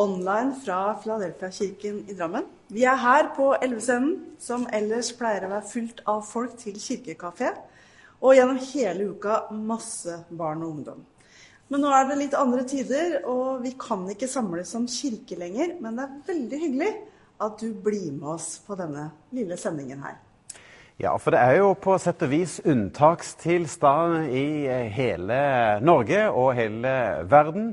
online fra Filadelfia-kirken i Drammen. Vi er her på Elvesenden, som ellers pleier å være fullt av folk til kirkekafé. Og gjennom hele uka masse barn og ungdom. Men nå er det litt andre tider, og vi kan ikke samles som kirke lenger. Men det er veldig hyggelig at du blir med oss på denne lille sendingen her. Ja, for det er jo på sett og vis unntakstilstand i eh, hele Norge og hele verden.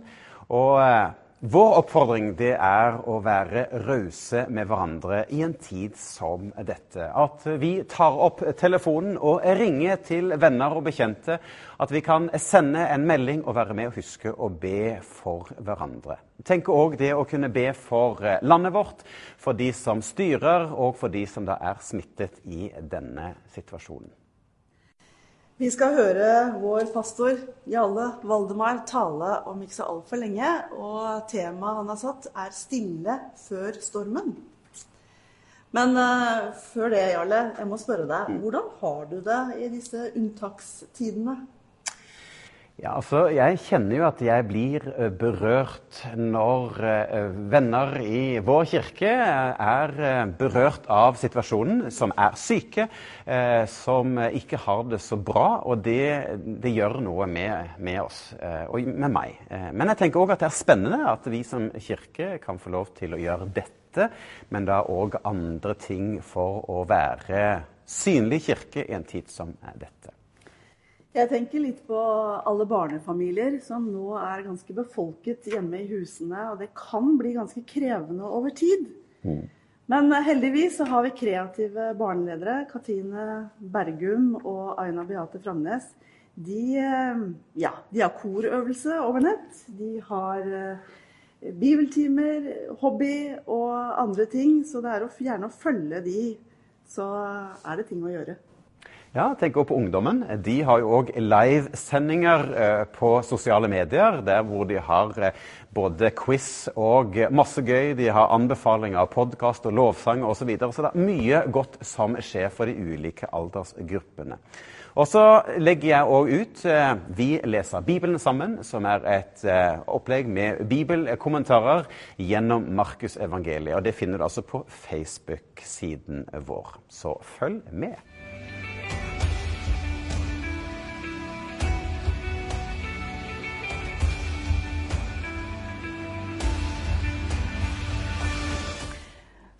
Og eh, vår oppfordring det er å være rause med hverandre i en tid som dette. At vi tar opp telefonen og ringer til venner og bekjente. At vi kan sende en melding og være med og huske å be for hverandre. Tenk òg det å kunne be for landet vårt, for de som styrer, og for de som da er smittet i denne situasjonen. Vi skal høre vår pastor Jalle Valdemar tale om ikke så altfor lenge. Og temaet han har satt, er 'Stille før stormen'. Men uh, før det, Jarle, jeg må spørre deg. Hvordan har du det i disse unntakstidene? Ja, altså, Jeg kjenner jo at jeg blir eh, berørt når uh, venner i vår kirke er uh, berørt av situasjonen, som er syke, som ikke har det så bra. Og det, det gjør noe med, med oss og med meg. men jeg tenker òg at det er spennende at vi som kirke kan få lov til å gjøre dette, men da òg andre ting for å være synlig kirke i en tid som dette. Jeg tenker litt på alle barnefamilier som nå er ganske befolket hjemme i husene. Og det kan bli ganske krevende over tid. Mm. Men heldigvis så har vi kreative barneledere. Katrine Bergum og Aina Beate Framnes. De, ja, de har korøvelse over nett. De har eh, bibeltimer, hobby og andre ting. Så det er gjerne å følge de, så er det ting å gjøre. Ja, tenk også på ungdommen. De har jo òg livesendinger eh, på sosiale medier, der hvor de har eh, både quiz og masse gøy. De har anbefalinger av podkast og lovsang osv. Så, videre. så det er mye godt som skjer for de ulike aldersgruppene. Og så legger jeg òg ut eh, Vi leser Bibelen sammen, som er et opplegg med bibelkommentarer gjennom Markusevangeliet. Og det finner du altså på Facebook-siden vår. Så følg med.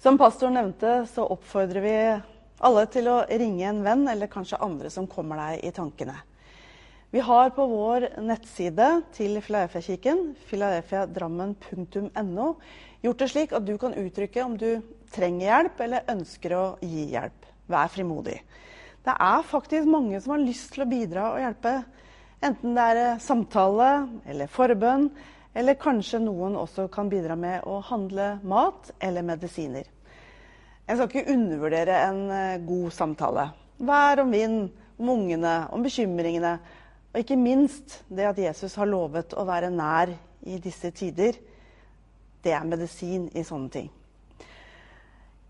Som pastoren nevnte, så oppfordrer vi alle til å ringe en venn, eller kanskje andre som kommer deg i tankene. Vi har på vår nettside til Filadelfia-kirken, filadelfiadrammen.no, gjort det slik at du kan uttrykke om du trenger hjelp eller ønsker å gi hjelp. Vær frimodig. Det er faktisk mange som har lyst til å bidra og hjelpe. Enten det er samtale eller forbønn eller kanskje noen også kan bidra med å handle mat eller medisiner. Jeg skal ikke undervurdere en eh, god samtale. Vær om vind, om ungene, om bekymringene. Og ikke minst det at Jesus har lovet å være nær i disse tider. Det er medisin i sånne ting.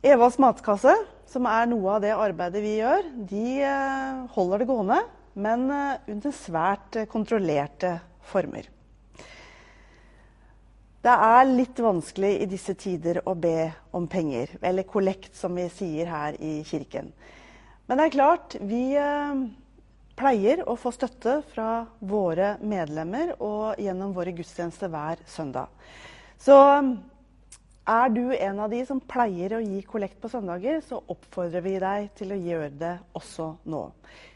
Evas matkasse, som er noe av det arbeidet vi gjør, de eh, holder det gående, men eh, under svært kontrollerte former. Det er litt vanskelig i disse tider å be om penger, eller kollekt, som vi sier her i kirken. Men det er klart, vi eh, pleier å få støtte fra våre medlemmer og gjennom våre gudstjenester hver søndag. Så er du en av de som pleier å gi kollekt på søndager, så oppfordrer vi deg til å gjøre det også nå.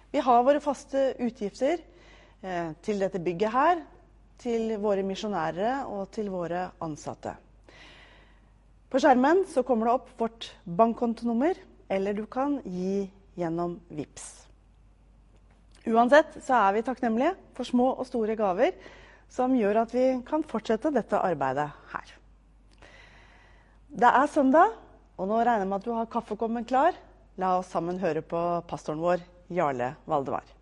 Vi har våre faste utgifter eh, til dette bygget her til våre misjonærer og til våre ansatte. På skjermen så kommer det opp vårt bankkontonummer, eller du kan gi gjennom VIPS. Uansett så er vi takknemlige for små og store gaver som gjør at vi kan fortsette dette arbeidet her. Det er søndag, Og nå regner jeg med at du har kaffekommen klar. La oss sammen høre på pastoren vår, Jarle Valdemar.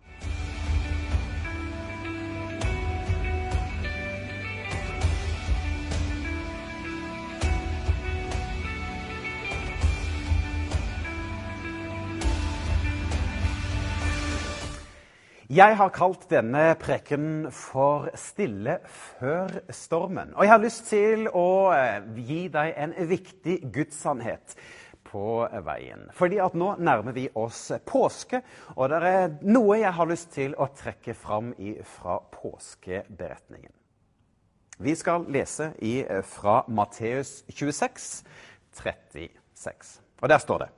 Jeg har kalt denne prekenen for 'Stille før stormen'. Og jeg har lyst til å eh, gi deg en viktig gudssannhet på veien. Fordi at nå nærmer vi oss påske, og det er noe jeg har lyst til å trekke fram fra påskeberetningen. Vi skal lese i, eh, fra Matteus 26, 36. Og der står det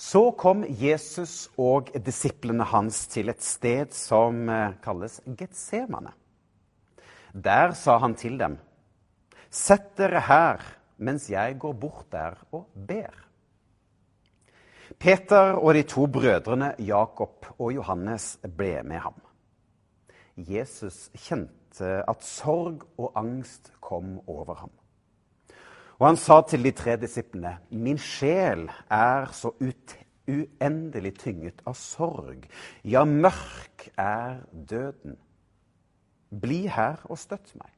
så kom Jesus og disiplene hans til et sted som eh, kalles Getsemane. Der sa han til dem, Sett dere her mens jeg går bort der og ber. Peter og de to brødrene Jakob og Johannes ble med ham. Jesus kjente at sorg og angst kom over ham. Og han sa til de tre disiplene.: Min sjel er så uendelig tynget av sorg. Ja, mørk er døden. Bli her og støtt meg.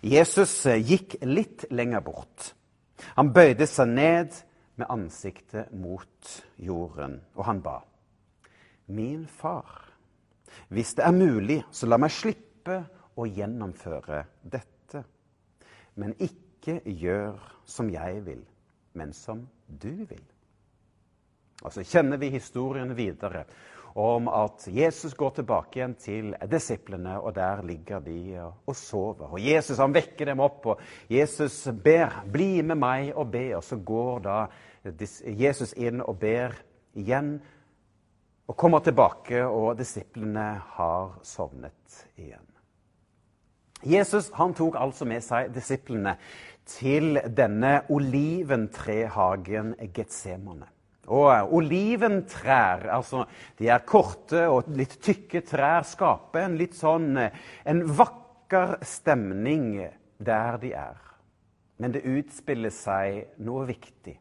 Jesus eh, gikk litt lenger bort. Han bøyde seg ned med ansiktet mot jorden, og han ba. Min far, hvis det er mulig, så la meg slippe å gjennomføre dette. Men ikke ikke gjør som jeg vil, men som du vil. Og så kjenner vi historien videre om at Jesus går tilbake igjen til disiplene, og der ligger de og sover. Og Jesus han vekker dem opp, og Jesus ber 'bli med meg og be'. Og så går da Jesus inn og ber igjen, og kommer tilbake, og disiplene har sovnet igjen. Jesus han tok altså med seg disiplene til denne oliventrehagen Getsemane. Og eh, oliventrær, altså de er korte og litt tykke trær, skaper en litt sånn eh, en vakker stemning der de er. Men det utspiller seg noe viktig.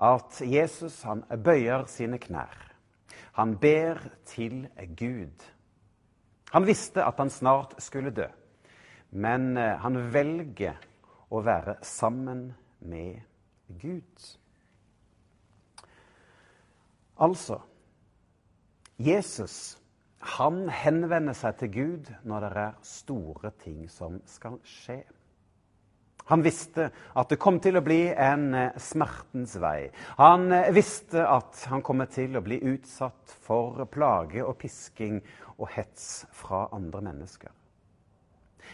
At Jesus han bøyer sine knær. Han ber til Gud. Han visste at han snart skulle dø, men eh, han velger å være sammen med Gud. Altså Jesus han henvender seg til Gud når det er store ting som skal skje. Han visste at det kom til å bli en eh, smertens vei. Han eh, visste at han kom til å bli utsatt for plage og pisking og hets fra andre mennesker.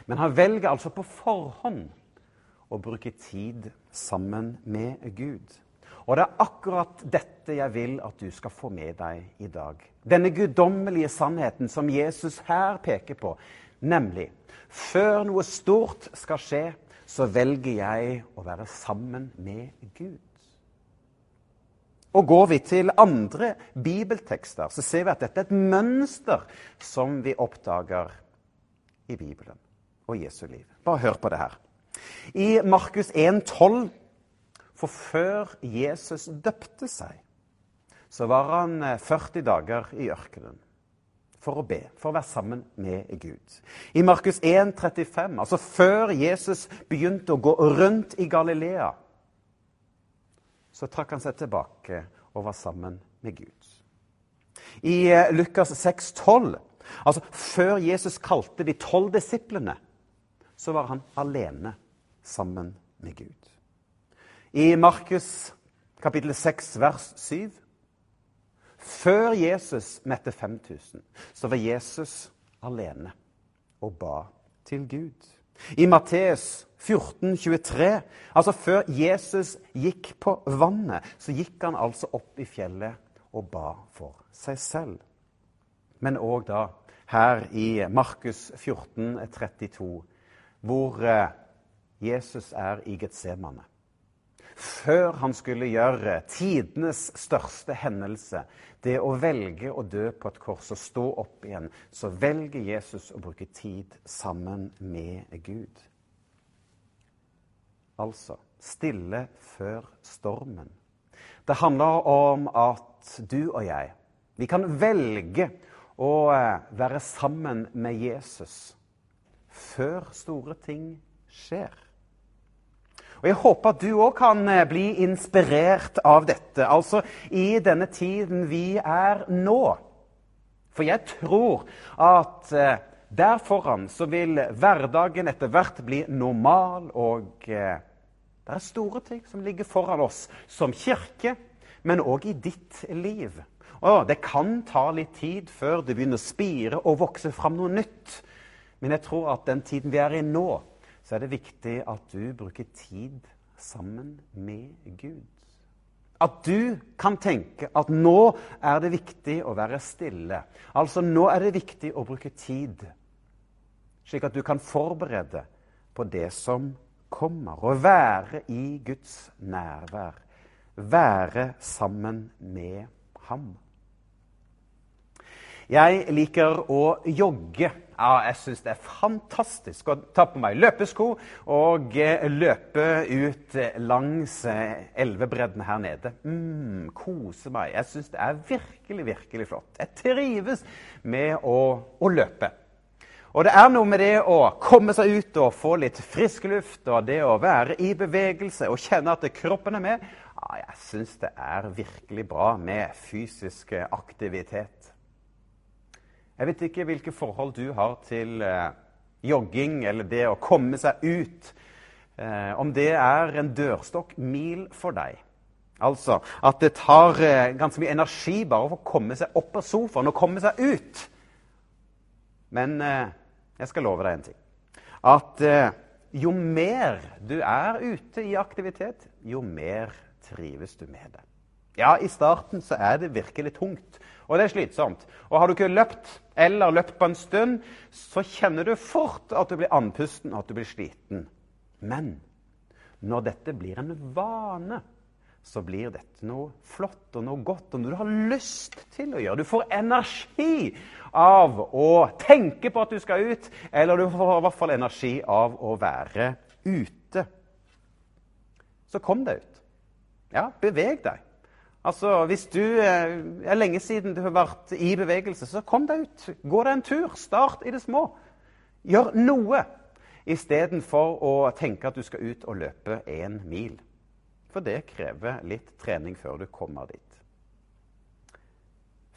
Men han velger altså på forhånd å bruke tid sammen med Gud. Og det er akkurat dette jeg vil at du skal få med deg i dag. Denne guddommelige sannheten som Jesus her peker på, nemlig før noe stort skal skje, så velger jeg å være sammen med Gud. Og Går vi til andre bibeltekster, så ser vi at dette er et mønster som vi oppdager i Bibelen og Jesu liv. Bare hør på det her. I Markus 1,12 For før Jesus døpte seg, så var han 40 eh, dager i ørkenen for å be, for å være sammen med Gud. I Markus 1,35, altså før Jesus begynte å gå rundt i Galilea, så trakk han seg tilbake og var sammen med Gud. I Lukas Lukas 6,12, altså før Jesus kalte de tolv disiplene, så var han alene sammen med Gud. I Markus kapittel 6 vers 7 Før Jesus mette 5000, så var Jesus alene og ba til Gud. I Matteus 14, 23, altså før Jesus gikk på vannet, så gikk han altså opp i fjellet og ba for seg selv. Men òg da her i Markus 14, 32, hvor eh, Jesus er i Getsemane. Før han skulle gjøre tidenes største hendelse, det å velge å dø på et kors og stå opp igjen, så velger Jesus å bruke tid sammen med Gud. altså stille før stormen. Det handler om at du og jeg, vi kan velge å eh, være sammen med Jesus før store ting skjer. Og Jeg håper at du òg kan eh, bli inspirert av dette, altså i denne tiden vi er nå. For jeg tror at eh, der foran så vil hverdagen etter hvert bli normal, og det er store ting som ligger foran oss som kirke, men òg i ditt liv. Og det kan ta litt tid før det begynner å spire og vokse fram noe nytt. Men jeg tror at den tiden vi er i nå, så er det viktig at du bruker tid sammen med Gud. At du kan tenke at nå er det viktig å være stille. Altså nå er det viktig å bruke tid, slik at du kan forberede på det som kommer. Å være i Guds nærvær. Være sammen med ham. Jeg liker å jogge. Ja, jeg syns det er fantastisk å ta på meg løpesko og eh, løpe ut langs eh, elvebredden her nede. Mm, kose meg. Jeg syns det er virkelig, virkelig flott. Jeg trives med å, å, løpe. Og det er noe med det å komme seg ut og få litt frisk luft, og det å være i bevegelse og kjenne at kroppen er med. Ja, jeg syns det er virkelig bra med fysisk aktivitet. Jeg vet ikke hvilke forhold du har til eh, jogging eller det å komme seg ut. Eh, om det er en dørstokkmil for deg. Altså at det tar eh, ganske mye energi bare for å komme seg opp av sofaen og komme seg ut. Men eh, jeg skal love deg en ting. At eh, jo mer du er ute i aktivitet, jo mer trives du med det. Ja, i starten så er det virkelig tungt, og det er slitsomt. Og har du ikke løpt eller løpt på en stund, så kjenner du fort at du blir andpusten og at du blir sliten. Men når dette blir en vane, så blir dette noe flott og noe godt og noe du har lyst til å gjøre. Du får energi av å tenke på at du skal ut, eller du får i hvert fall energi av å være ute. Så kom deg ut. Ja, beveg deg. Altså, Hvis du eh, er lenge siden du har vært i bevegelse, så kom deg ut. Gå deg en tur. Start i det små. Gjør noe istedenfor å tenke at du skal ut og løpe én mil. For det krever litt trening før du kommer dit.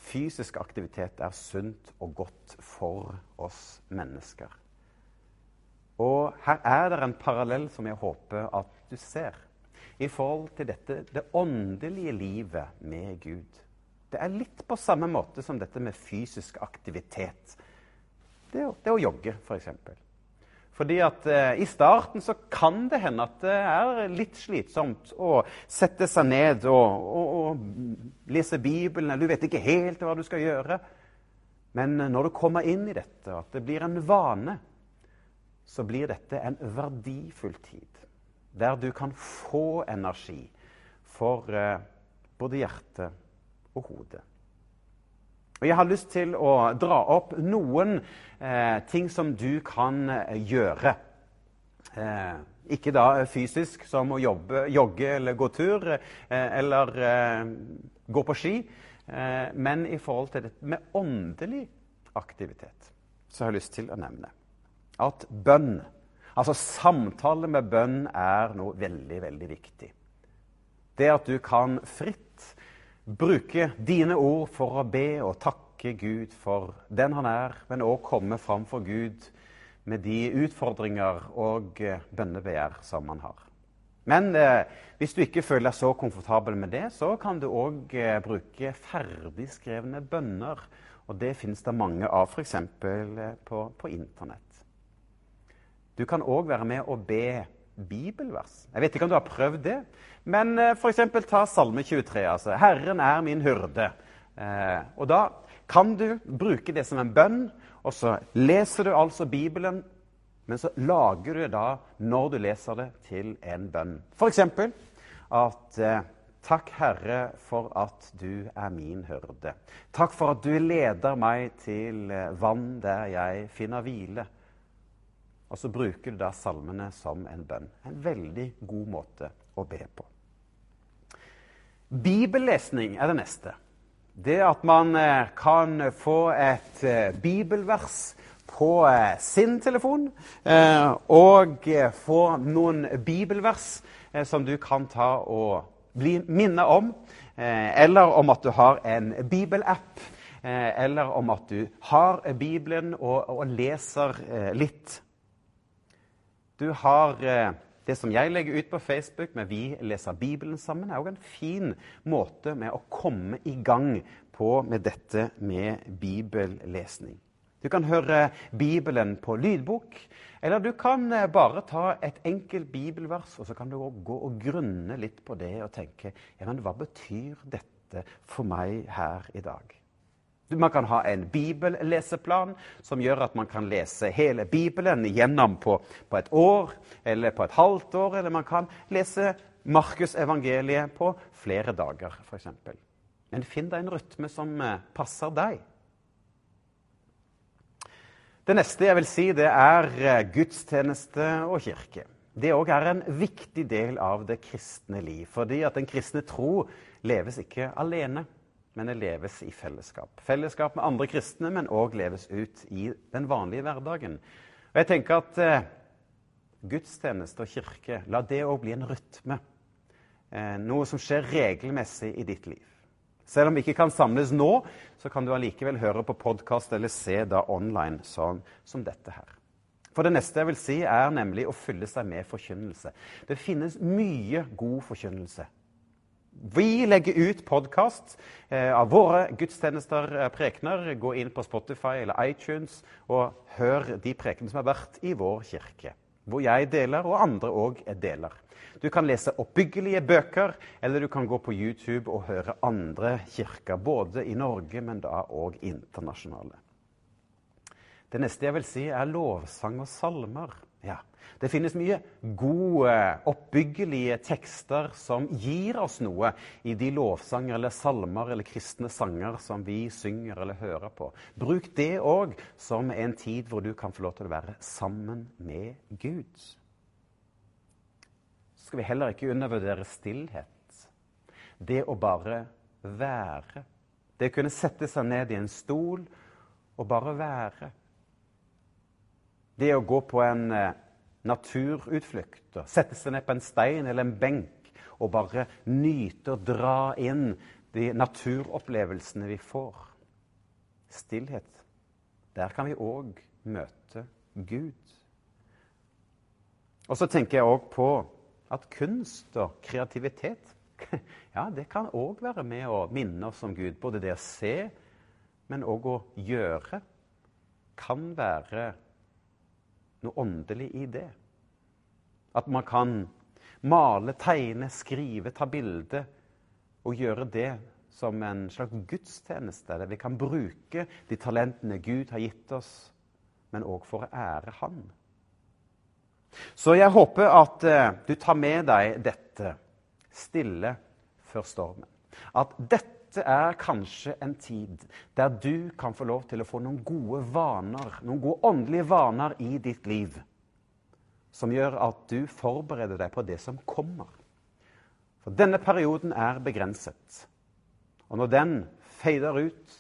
Fysisk aktivitet er sunt og godt for oss mennesker. Og her er det en parallell som jeg håper at du ser i forhold til dette, det åndelige livet med Gud. Det er litt på samme måte som dette med fysisk aktivitet. Det, det å jogge, f.eks. For Fordi at eh, I starten så kan det hende at det er litt slitsomt å sette seg ned og, og, og lese Bibelen. eller Du vet ikke helt hva du skal gjøre. Men når du kommer inn i dette, at det blir en vane, så blir dette en verdifull tid der du kan få energi for eh, både hjerte og hode. Og Jeg har lyst til å dra opp noen eh, ting som du kan eh, gjøre. Eh, ikke da fysisk, som å jobbe, jogge eller gå tur, eh, eller eh, gå på ski, men i forhold til dette med åndelig aktivitet, så jeg har jeg lyst til å nevne at bønn Altså samtale med bønn er noe veldig, veldig viktig. Det at du kan fritt bruke dine ord for å be og takke Gud for den han er, men òg komme fram for Gud med de utfordringer og eh, bønnebegjær som man har. Men eh, hvis du ikke føler deg så komfortabel med det, så kan du òg eh, bruke ferdigskrevne bønner. Og det fins det mange av, f.eks. Eh, på, på Internett. Du kan òg være med og be bibelvers. Jeg vet ikke om du har prøvd det, men eh, f.eks. ta Salme 23. altså 'Herren er min hyrde'. Eh, og da kan du bruke det som en bønn, og så leser du altså Bibelen, men så lager du det da, når du leser det, til en bønn. F.eks. at eh, Takk, Herre, for at du er min hyrde. Takk for at du leder meg til eh, vann der jeg finner hvile. Og så bruker du da salmene som en bønn. En veldig god måte å be på. Bibellesning er det neste. Det at man eh, kan få et eh, bibelvers på eh, sin telefon, og få noen bibelvers som du kan ta og bli minnet om, eller om at du har en bibelapp, eller om at du har Bibelen og, og leser litt. Du har det som jeg legger ut på Facebook med Vi leser Bibelen sammen, er òg en fin måte med å komme i gang på med dette med bibellesning. Du kan høre Bibelen på lydbok, eller du kan eh, bare ta et enkelt bibelvers, og så kan du gå og grunne litt på det og tenke ja, men hva betyr dette for meg her i dag? Man kan ha en bibelleseplan som gjør at man kan lese hele Bibelen gjennom på, på et år eller på et halvt år. Eller man kan lese Markusevangeliet på flere dager, f.eks. Men finn deg en rytme som eh, passer deg. Det neste jeg vil si, det er eh, gudstjeneste og kirke. Det òg er en viktig del av det kristne liv. Fordi at den kristne tro leves ikke alene men det leves i fellesskap. Fellesskap med andre kristne, men òg leves ut i den vanlige hverdagen. Og jeg tenker at eh, Gudstjeneste og kirke, la det òg bli en rytme. Eh, noe som skjer regelmessig i ditt liv. Selv om vi ikke kan samles nå, så kan du allikevel høre på podkast eller se da online sånn som dette her. For det neste jeg vil si, er nemlig å fylle seg med forkynnelse. Det finnes mye god forkynnelse vi legger ut podkast eh, av våre gudstjenester, eh, prekener. Gå inn på Spotify eller iTunes og hør de prekenene som har vært i vår kirke. Hvor jeg deler, og andre òg deler. Du kan lese oppbyggelige bøker, eller du kan gå på YouTube og høre andre kirker. Både i Norge, men da òg internasjonale. Det neste jeg vil si, er lovsang og salmer. Ja, det finnes mye gode, oppbyggelige tekster som gir oss noe i de lovsanger eller salmer eller kristne sanger som vi synger eller hører på. Bruk det òg som en tid hvor du kan få lov til å være sammen med Gud. Så skal vi heller ikke undervurdere stillhet. Det å bare være. Det å kunne sette seg ned i en stol og bare være. Det å gå på en eh, naturutflukter. Sette seg ned på en stein eller en benk og bare nyte og dra inn de naturopplevelsene vi får. Stillhet. Der kan vi òg møte Gud. Og så tenker jeg òg på at kunst og kreativitet ja, det kan òg være med å minne oss om Gud. Både det å se, men òg å gjøre kan være noe åndelig i det. At man kan male, tegne, skrive, ta bilde og gjøre det som en slags gudstjeneste. Der vi kan bruke de talentene Gud har gitt oss, men òg for å ære Han. Så jeg håper at uh, du tar med deg dette stille før stormen. At dette dette er kanskje en tid der du kan få lov til å få noen gode vaner, noen gode åndelige vaner i ditt liv, som gjør at du forbereder deg på det som kommer. For denne perioden er begrenset. Og når den feider ut,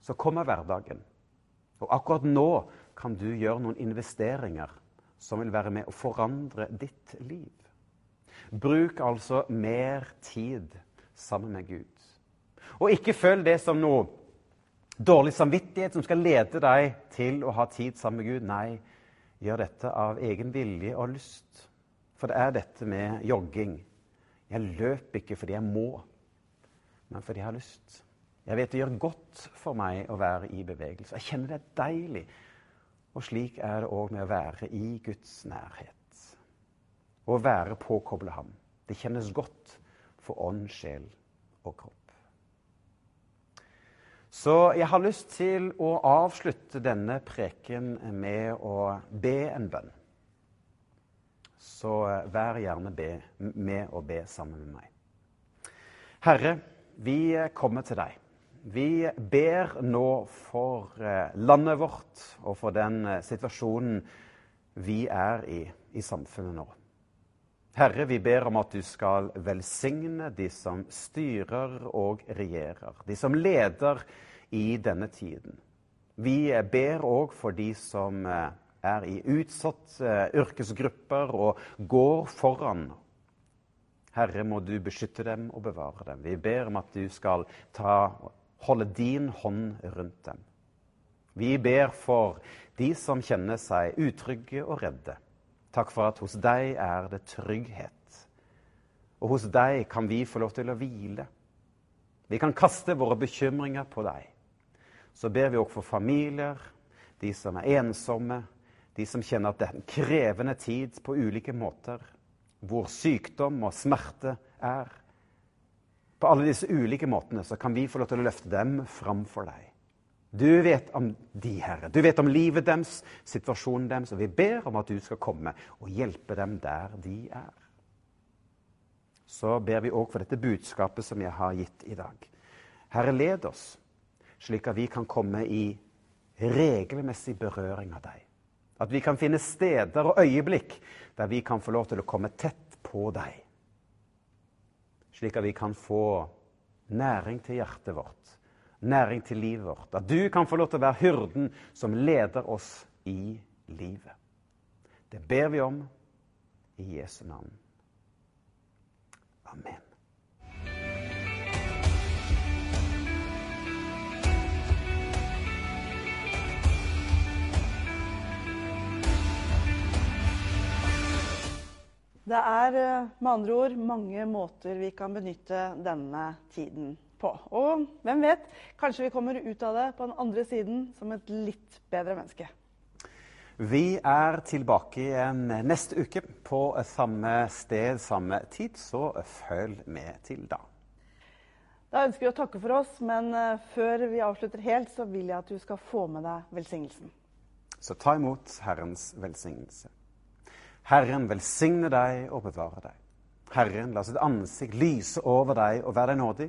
så kommer hverdagen. Og akkurat nå kan du gjøre noen investeringer som vil være med å forandre ditt liv. Bruk altså mer tid sammen med Gud. Og ikke følg det som noe dårlig samvittighet som skal lede deg til å ha tid sammen med Gud. Nei, gjør dette av egen vilje og lyst. For det er dette med jogging. Jeg løper ikke fordi jeg må, men fordi jeg har lyst. Jeg vet det gjør godt for meg å være i bevegelse. Jeg kjenner det er deilig. Og slik er det òg med å være i Guds nærhet. Å være påkobla ham. Det kjennes godt for ånd, sjel og kropp. Så jeg har lyst til å avslutte denne preken med å be en bønn. Så eh, vær gjerne be, med og be sammen med meg. Herre, vi kommer til deg. Vi ber nå for eh, landet vårt og for den eh, situasjonen vi er i i samfunnet nå. Herre, vi ber om at du skal velsigne de som styrer og regjerer, de som leder i denne tiden. Vi ber òg for de som eh, er i utsatte eh, yrkesgrupper og går foran. Herre, må du beskytte dem og bevare dem. Vi ber om at du skal ta, holde din hånd rundt dem. Vi ber for de som kjenner seg utrygge og redde. Takk for at hos deg er det trygghet. Og hos deg kan vi få lov til å hvile. Vi kan kaste våre bekymringer på deg. Så ber vi òg for familier, de som er ensomme, de som kjenner at det er en krevende tid på ulike måter, hvor sykdom og smerte er. På alle disse ulike måtene så kan vi få lov til å løfte dem framfor deg. Du vet om de, Herre. Du vet om livet deres, situasjonen deres, og vi ber om at du skal komme og hjelpe dem der de er. Så ber vi òg for dette budskapet som jeg har gitt i dag. Herre, led oss, slik at vi kan komme i regelmessig berøring av deg. At vi kan finne steder og øyeblikk der vi kan få lov til å komme tett på deg. Slik at vi kan få næring til hjertet vårt, næring til livet vårt. At du kan få lov til å være hyrden som leder oss i livet. Det ber vi om i Jesu navn. Amen. Det er eh, med andre ord mange måter vi kan benytte denne tiden på. Og hvem vet, kanskje vi kommer ut av det på den andre siden som et litt bedre menneske. Vi er tilbake igjen neste uke på samme sted, samme tid, så følg med til da. Da ønsker vi å takke for oss, men eh, før vi avslutter helt, så vil jeg at du skal få med deg velsignelsen. Så ta imot Herrens velsignelse. Herren velsigne deg og bevare deg. Herren la sitt ansikt lyse over deg og være deg nådig.